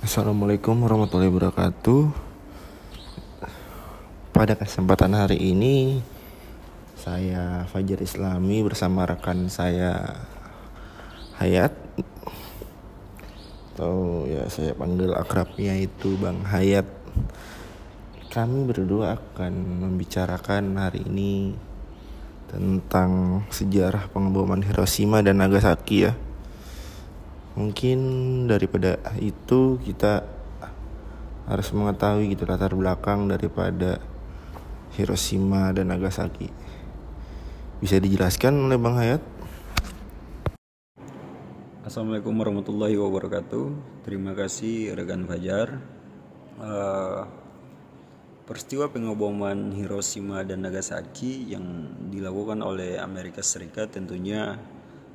Assalamualaikum warahmatullahi wabarakatuh. Pada kesempatan hari ini saya Fajar Islami bersama rekan saya Hayat atau ya saya panggil akrabnya itu Bang Hayat. Kami berdua akan membicarakan hari ini tentang sejarah pengeboman Hiroshima dan Nagasaki ya. Mungkin daripada itu kita harus mengetahui gitu latar belakang daripada Hiroshima dan Nagasaki. Bisa dijelaskan oleh Bang Hayat? Assalamualaikum warahmatullahi wabarakatuh. Terima kasih rekan Fajar. Uh, peristiwa pengeboman Hiroshima dan Nagasaki yang dilakukan oleh Amerika Serikat tentunya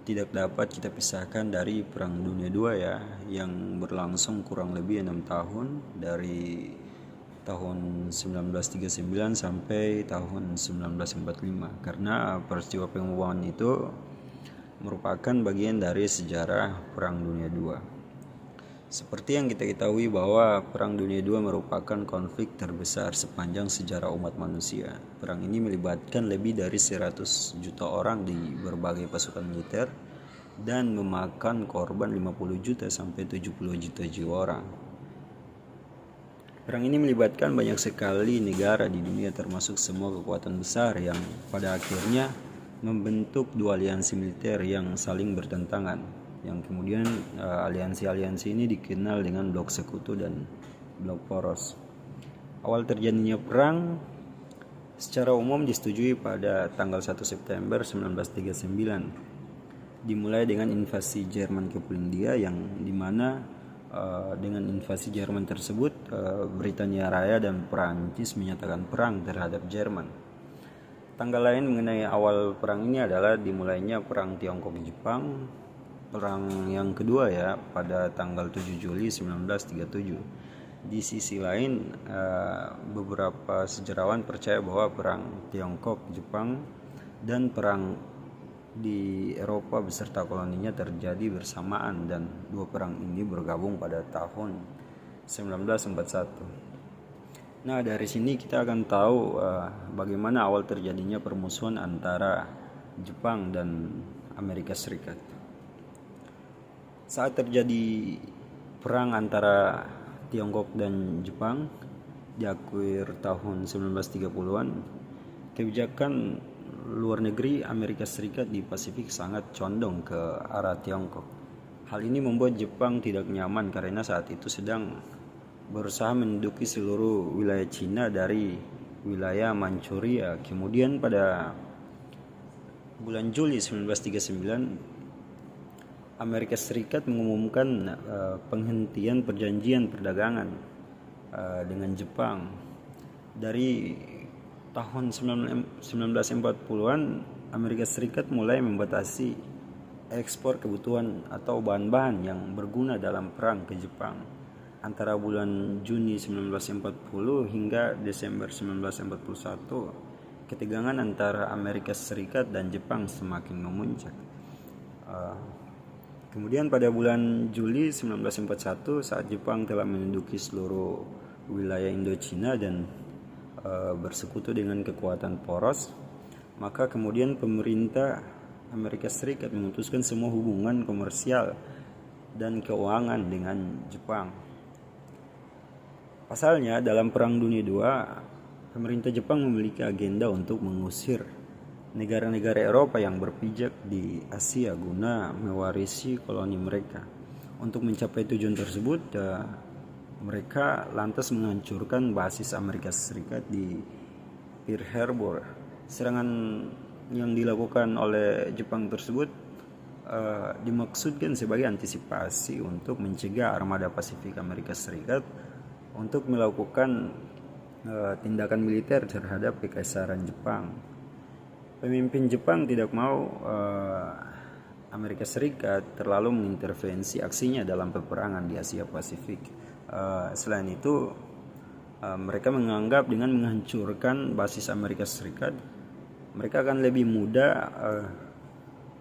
tidak dapat kita pisahkan dari Perang Dunia II ya, yang berlangsung kurang lebih enam tahun dari tahun 1939 sampai tahun 1945 karena peristiwa pengumuman itu merupakan bagian dari sejarah Perang Dunia II. Seperti yang kita ketahui bahwa Perang Dunia II merupakan konflik terbesar sepanjang sejarah umat manusia. Perang ini melibatkan lebih dari 100 juta orang di berbagai pasukan militer dan memakan korban 50 juta sampai 70 juta jiwa orang. Perang ini melibatkan banyak sekali negara di dunia termasuk semua kekuatan besar yang pada akhirnya membentuk dua aliansi militer yang saling bertentangan. Yang kemudian uh, aliansi-aliansi ini dikenal dengan blok sekutu dan blok poros. Awal terjadinya perang secara umum disetujui pada tanggal 1 September 1939. Dimulai dengan invasi Jerman ke Polandia yang di mana Uh, dengan invasi Jerman tersebut, uh, Britania Raya dan Perancis menyatakan perang terhadap Jerman. Tanggal lain mengenai awal perang ini adalah dimulainya perang Tiongkok-Jepang, perang yang kedua ya pada tanggal 7 Juli 1937. Di sisi lain, uh, beberapa sejarawan percaya bahwa perang Tiongkok-Jepang dan perang di Eropa beserta koloninya terjadi bersamaan dan dua perang ini bergabung pada tahun 1941. Nah, dari sini kita akan tahu uh, bagaimana awal terjadinya permusuhan antara Jepang dan Amerika Serikat. Saat terjadi perang antara Tiongkok dan Jepang di akhir tahun 1930-an, kebijakan luar negeri Amerika Serikat di Pasifik sangat condong ke arah Tiongkok. Hal ini membuat Jepang tidak nyaman karena saat itu sedang berusaha menduduki seluruh wilayah Cina dari wilayah Manchuria. Kemudian pada bulan Juli 1939 Amerika Serikat mengumumkan uh, penghentian perjanjian perdagangan uh, dengan Jepang. Dari tahun 1940-an Amerika Serikat mulai membatasi ekspor kebutuhan atau bahan-bahan yang berguna dalam perang ke Jepang. Antara bulan Juni 1940 hingga Desember 1941 ketegangan antara Amerika Serikat dan Jepang semakin memuncak. Uh, kemudian pada bulan Juli 1941 saat Jepang telah menduduki seluruh wilayah Indochina dan e, bersekutu dengan kekuatan poros, maka kemudian pemerintah Amerika Serikat memutuskan semua hubungan komersial dan keuangan dengan Jepang. Pasalnya dalam Perang Dunia II, pemerintah Jepang memiliki agenda untuk mengusir negara-negara Eropa yang berpijak di Asia guna mewarisi koloni mereka. Untuk mencapai tujuan tersebut, mereka lantas menghancurkan basis Amerika Serikat di Pearl Harbor. Serangan yang dilakukan oleh Jepang tersebut uh, dimaksudkan sebagai antisipasi untuk mencegah armada Pasifik Amerika Serikat untuk melakukan uh, tindakan militer terhadap kekaisaran Jepang. Pemimpin Jepang tidak mau uh, Amerika Serikat terlalu mengintervensi aksinya dalam peperangan di Asia Pasifik Uh, selain itu uh, mereka menganggap dengan menghancurkan basis Amerika Serikat mereka akan lebih mudah uh,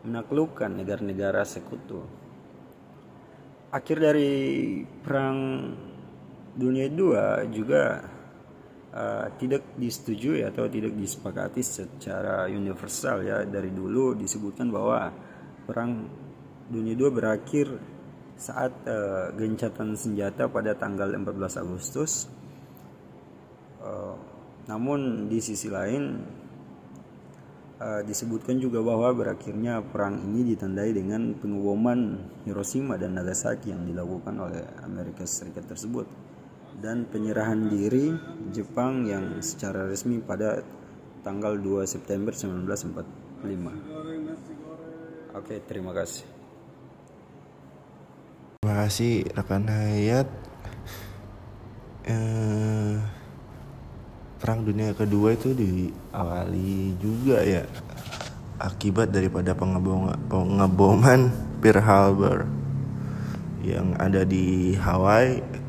menaklukkan negara-negara sekutu. Akhir dari perang dunia II juga uh, tidak disetujui atau tidak disepakati secara universal ya dari dulu disebutkan bahwa perang dunia II berakhir saat uh, gencatan senjata pada tanggal 14 Agustus. Uh, namun di sisi lain uh, disebutkan juga bahwa berakhirnya perang ini ditandai dengan pengeboman Hiroshima dan Nagasaki yang dilakukan oleh Amerika Serikat tersebut dan penyerahan diri Jepang yang secara resmi pada tanggal 2 September 1945. Oke, terima kasih. Terima kasih rekan Hayat. Eh, Perang Dunia Kedua itu diawali juga ya akibat daripada pengeboman Pearl Harbor yang ada di Hawaii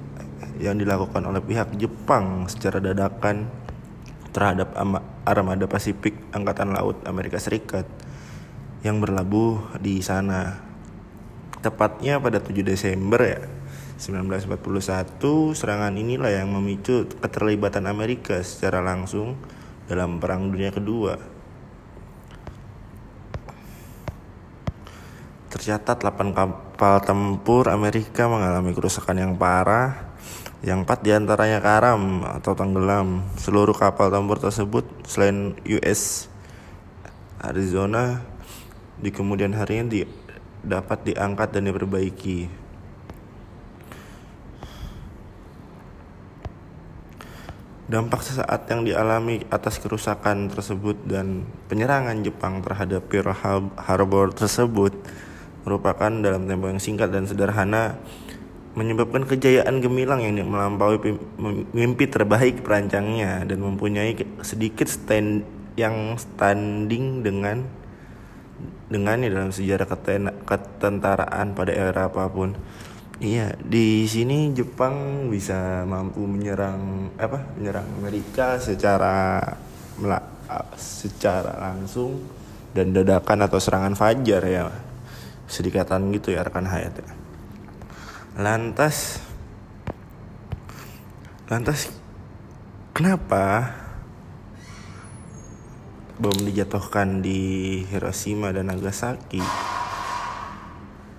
yang dilakukan oleh pihak Jepang secara dadakan terhadap armada Pasifik Angkatan Laut Amerika Serikat yang berlabuh di sana. Tepatnya pada 7 Desember ya 1941, serangan inilah yang memicu keterlibatan Amerika secara langsung dalam Perang Dunia Kedua. Tercatat 8 kapal tempur Amerika mengalami kerusakan yang parah, yang empat di antaranya karam atau tenggelam. Seluruh kapal tempur tersebut selain US Arizona di kemudian harinya di, dapat diangkat dan diperbaiki. Dampak sesaat yang dialami atas kerusakan tersebut dan penyerangan Jepang terhadap Pearl Harbor tersebut merupakan dalam tempo yang singkat dan sederhana menyebabkan kejayaan gemilang yang melampaui mimpi terbaik perancangnya dan mempunyai sedikit stand yang standing dengan dengannya dalam sejarah ketentaraan pada era apa pun. Iya, di sini Jepang bisa mampu menyerang apa? Menyerang Amerika secara secara langsung dan dadakan atau serangan fajar ya. Sedikatan gitu ya rekan Hayat ya. Lantas Lantas kenapa bom dijatuhkan di Hiroshima dan Nagasaki?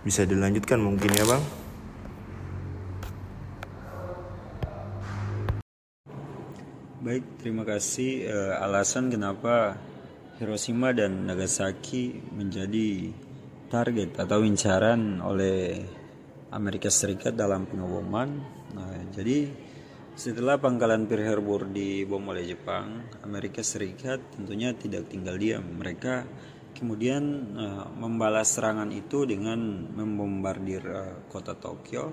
Bisa dilanjutkan mungkin ya, Bang? Baik, terima kasih. Uh, alasan kenapa Hiroshima dan Nagasaki menjadi target atau incaran oleh Amerika Serikat dalam pengeboman. Nah, jadi setelah pangkalan Pearl Harbor dibom oleh Jepang, Amerika Serikat tentunya tidak tinggal diam. Mereka kemudian uh, membalas serangan itu dengan membombardir uh, kota Tokyo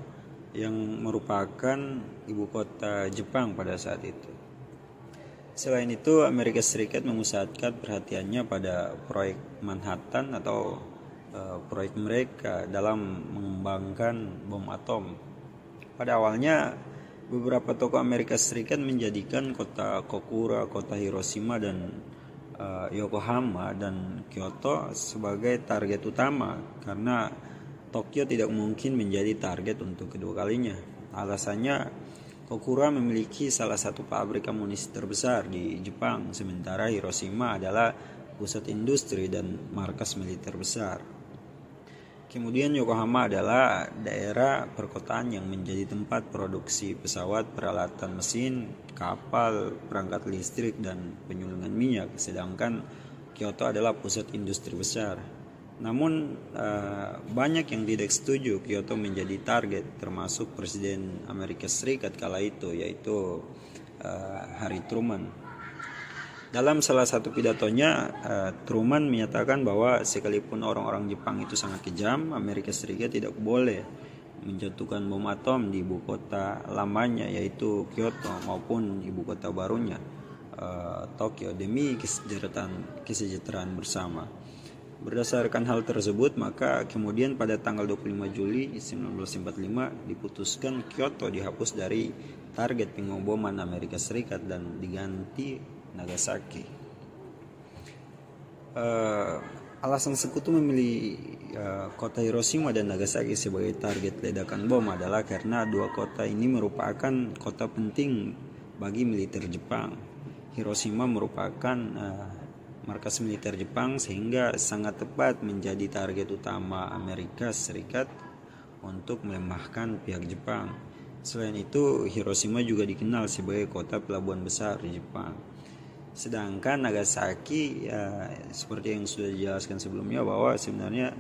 yang merupakan ibu kota Jepang pada saat itu. Selain itu, Amerika Serikat memusatkan perhatiannya pada proyek Manhattan atau uh, proyek mereka dalam mengembangkan bom atom. Pada awalnya, beberapa tokoh Amerika Serikat menjadikan kota Kokura, kota Hiroshima dan uh, Yokohama dan Kyoto sebagai target utama karena Tokyo tidak mungkin menjadi target untuk kedua kalinya. Alasannya Kokura memiliki salah satu pabrik amunisi terbesar di Jepang, sementara Hiroshima adalah pusat industri dan markas militer besar. Kemudian Yokohama adalah daerah perkotaan yang menjadi tempat produksi pesawat, peralatan mesin, kapal, perangkat listrik, dan penyulungan minyak, sedangkan Kyoto adalah pusat industri besar. Namun uh, banyak yang tidak setuju Kyoto menjadi target termasuk Presiden Amerika Serikat kala itu yaitu uh, Harry Truman. Dalam salah satu pidatonya uh, Truman menyatakan bahwa sekalipun orang-orang Jepang itu sangat kejam, Amerika Serikat tidak boleh menjatuhkan bom atom di ibu kota lamanya yaitu Kyoto maupun ibu kota barunya uh, Tokyo demi kesejahteraan kesejahteraan bersama. Berdasarkan hal tersebut, maka kemudian pada tanggal 25 Juli 1945 diputuskan Kyoto dihapus dari target pengeboman Amerika Serikat dan diganti Nagasaki. uh, alasan sekutu memilih uh, kota Hiroshima dan Nagasaki sebagai target ledakan bom adalah karena dua kota ini merupakan kota penting bagi militer Jepang. Hiroshima merupakan uh, markas militer Jepang sehingga sangat tepat menjadi target utama Amerika Serikat untuk melemahkan pihak Jepang. Selain itu, Hiroshima juga dikenal sebagai kota pelabuhan besar di Jepang. Sedangkan Nagasaki, ya, seperti yang sudah dijelaskan sebelumnya, bahwa sebenarnya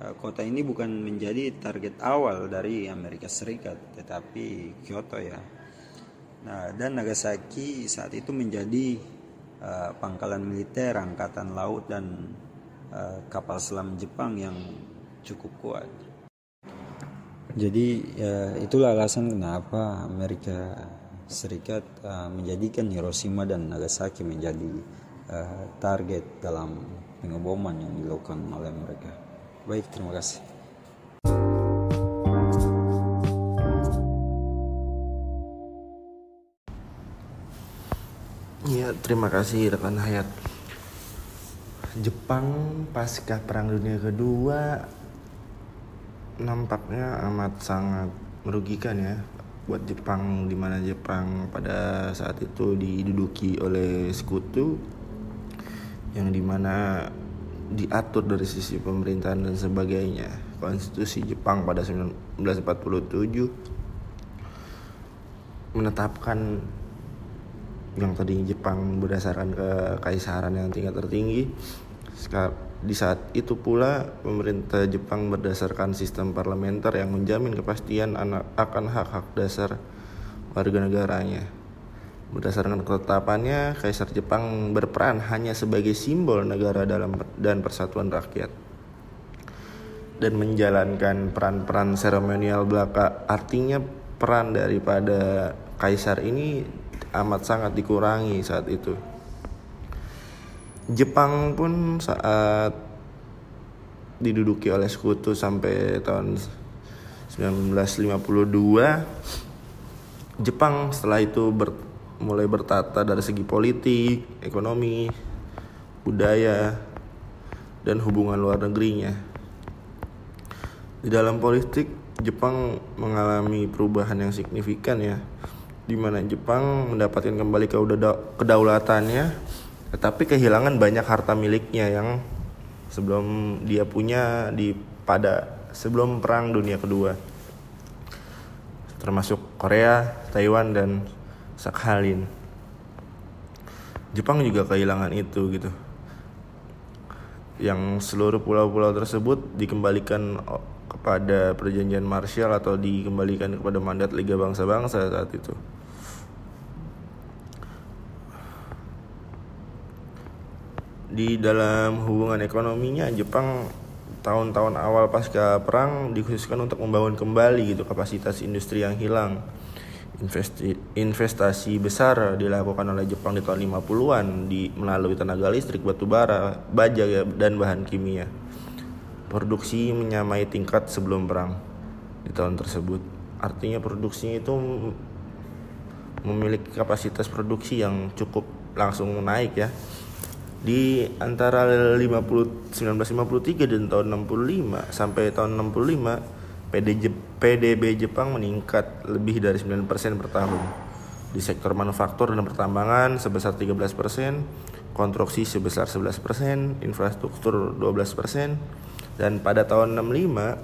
ya, kota ini bukan menjadi target awal dari Amerika Serikat, tetapi Kyoto ya. Nah, dan Nagasaki saat itu menjadi uh, pangkalan militer, angkatan laut dan uh, kapal selam Jepang yang cukup kuat. Jadi ya, itulah alasan kenapa Amerika Serikat uh, menjadikan Hiroshima dan Nagasaki menjadi uh, target dalam pengeboman yang dilakukan oleh mereka. Baik, terima kasih. Ya, terima kasih rekan Hayat. Jepang pasca Perang Dunia Kedua nampaknya amat sangat merugikan ya buat Jepang di mana Jepang pada saat itu diduduki oleh sekutu yang di mana diatur dari sisi pemerintahan dan sebagainya. Konstitusi Jepang pada 1947 menetapkan yang tadi Jepang berdasarkan kekaisaran yang tingkat tertinggi di saat itu pula, pemerintah Jepang berdasarkan sistem parlementer yang menjamin kepastian akan hak-hak dasar warga negaranya. Berdasarkan ketetapannya, Kaisar Jepang berperan hanya sebagai simbol negara dalam dan persatuan rakyat dan menjalankan peran-peran seremonial belaka. Artinya peran daripada kaisar ini amat sangat dikurangi saat itu. Jepang pun saat diduduki oleh sekutu sampai tahun 1952 Jepang setelah itu ber, mulai bertata dari segi politik, ekonomi, budaya, dan hubungan luar negerinya. Di dalam politik, Jepang mengalami perubahan yang signifikan ya, di mana Jepang mendapatkan kembali kedaulatannya tetapi kehilangan banyak harta miliknya yang sebelum dia punya di pada sebelum perang dunia kedua termasuk Korea, Taiwan dan Sakhalin. Jepang juga kehilangan itu gitu. Yang seluruh pulau-pulau tersebut dikembalikan kepada perjanjian Marshall atau dikembalikan kepada mandat Liga Bangsa-Bangsa saat itu. Di dalam hubungan ekonominya Jepang tahun-tahun awal pasca perang dikhususkan untuk membangun kembali gitu kapasitas industri yang hilang. Investi, investasi besar dilakukan oleh Jepang di tahun 50-an di melalui tenaga listrik, batu bara, baja dan bahan kimia. Produksi menyamai tingkat sebelum perang di tahun tersebut. Artinya produksinya itu memiliki kapasitas produksi yang cukup langsung naik ya di antara 50 1953 dan tahun 65 sampai tahun 65 PDJ, PDB Jepang meningkat lebih dari 9% per tahun. Di sektor manufaktur dan pertambangan sebesar 13%, konstruksi sebesar 11%, infrastruktur 12%, dan pada tahun 65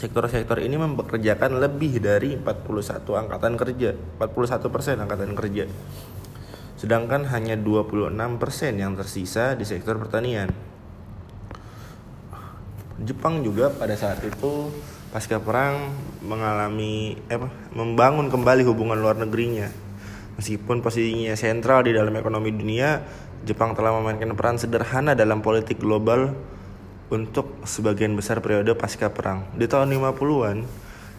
sektor-sektor ini mempekerjakan lebih dari 41 angkatan kerja, 41% angkatan kerja sedangkan hanya 26% yang tersisa di sektor pertanian. Jepang juga pada saat itu pasca perang mengalami eh, membangun kembali hubungan luar negerinya. Meskipun posisinya sentral di dalam ekonomi dunia, Jepang telah memainkan peran sederhana dalam politik global untuk sebagian besar periode pasca perang. Di tahun 50-an,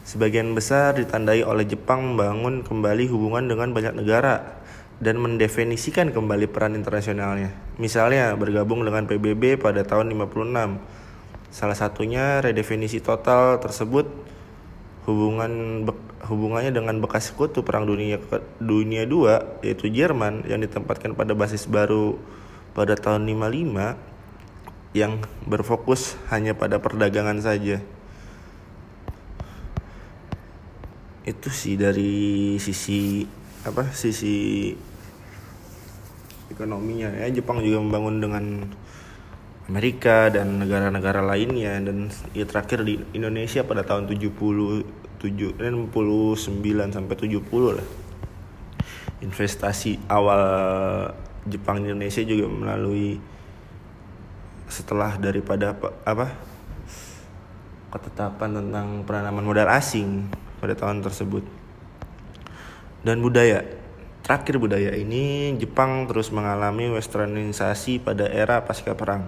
sebagian besar ditandai oleh Jepang membangun kembali hubungan dengan banyak negara dan mendefinisikan kembali peran internasionalnya. Misalnya bergabung dengan PBB pada tahun 56. Salah satunya redefinisi total tersebut hubungan hubungannya dengan bekas sekutu perang dunia dunia II yaitu Jerman yang ditempatkan pada basis baru pada tahun 55 yang berfokus hanya pada perdagangan saja. Itu sih dari sisi apa sisi ekonominya. Ya Jepang juga membangun dengan Amerika dan negara-negara lainnya dan ya terakhir di Indonesia pada tahun 77 69 sampai 70 lah. Investasi awal Jepang Indonesia juga melalui setelah daripada apa? Ketetapan tentang penanaman modal asing pada tahun tersebut. Dan budaya terakhir budaya ini Jepang terus mengalami westernisasi pada era pasca perang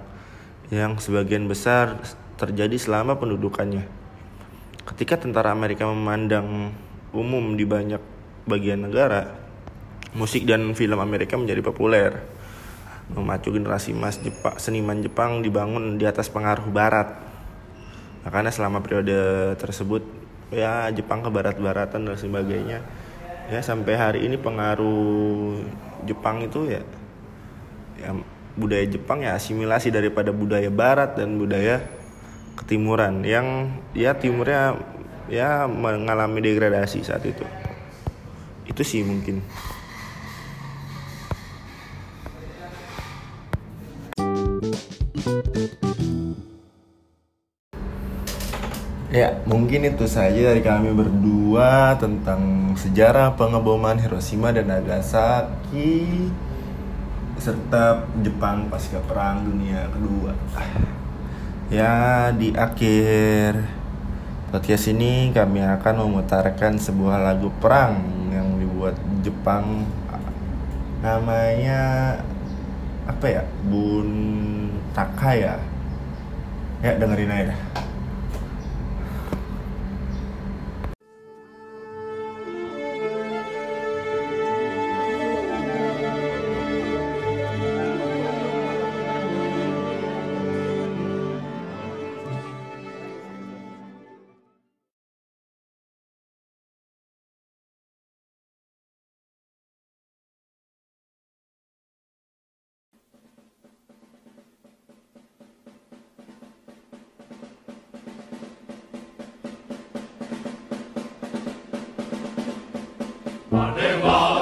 yang sebagian besar terjadi selama pendudukannya ketika tentara Amerika memandang umum di banyak bagian negara musik dan film Amerika menjadi populer. Memacu generasi emas Jepang, seniman Jepang dibangun di atas pengaruh Barat. Makanya selama periode tersebut ya Jepang ke barat-baratan dan sebagainya ya sampai hari ini pengaruh Jepang itu ya ya budaya Jepang ya asimilasi daripada budaya Barat dan budaya ketimuran. Yang ya timurnya ya mengalami degradasi saat itu. Itu sih mungkin Ya, mungkin itu saja dari kami berdua tentang sejarah pengeboman Hiroshima dan Nagasaki serta Jepang pasca Perang Dunia Kedua. Ya, di akhir podcast ini kami akan memutarkan sebuah lagu perang yang dibuat Jepang namanya apa ya? Bun Takaya. Ya, dengerin aja Adeva.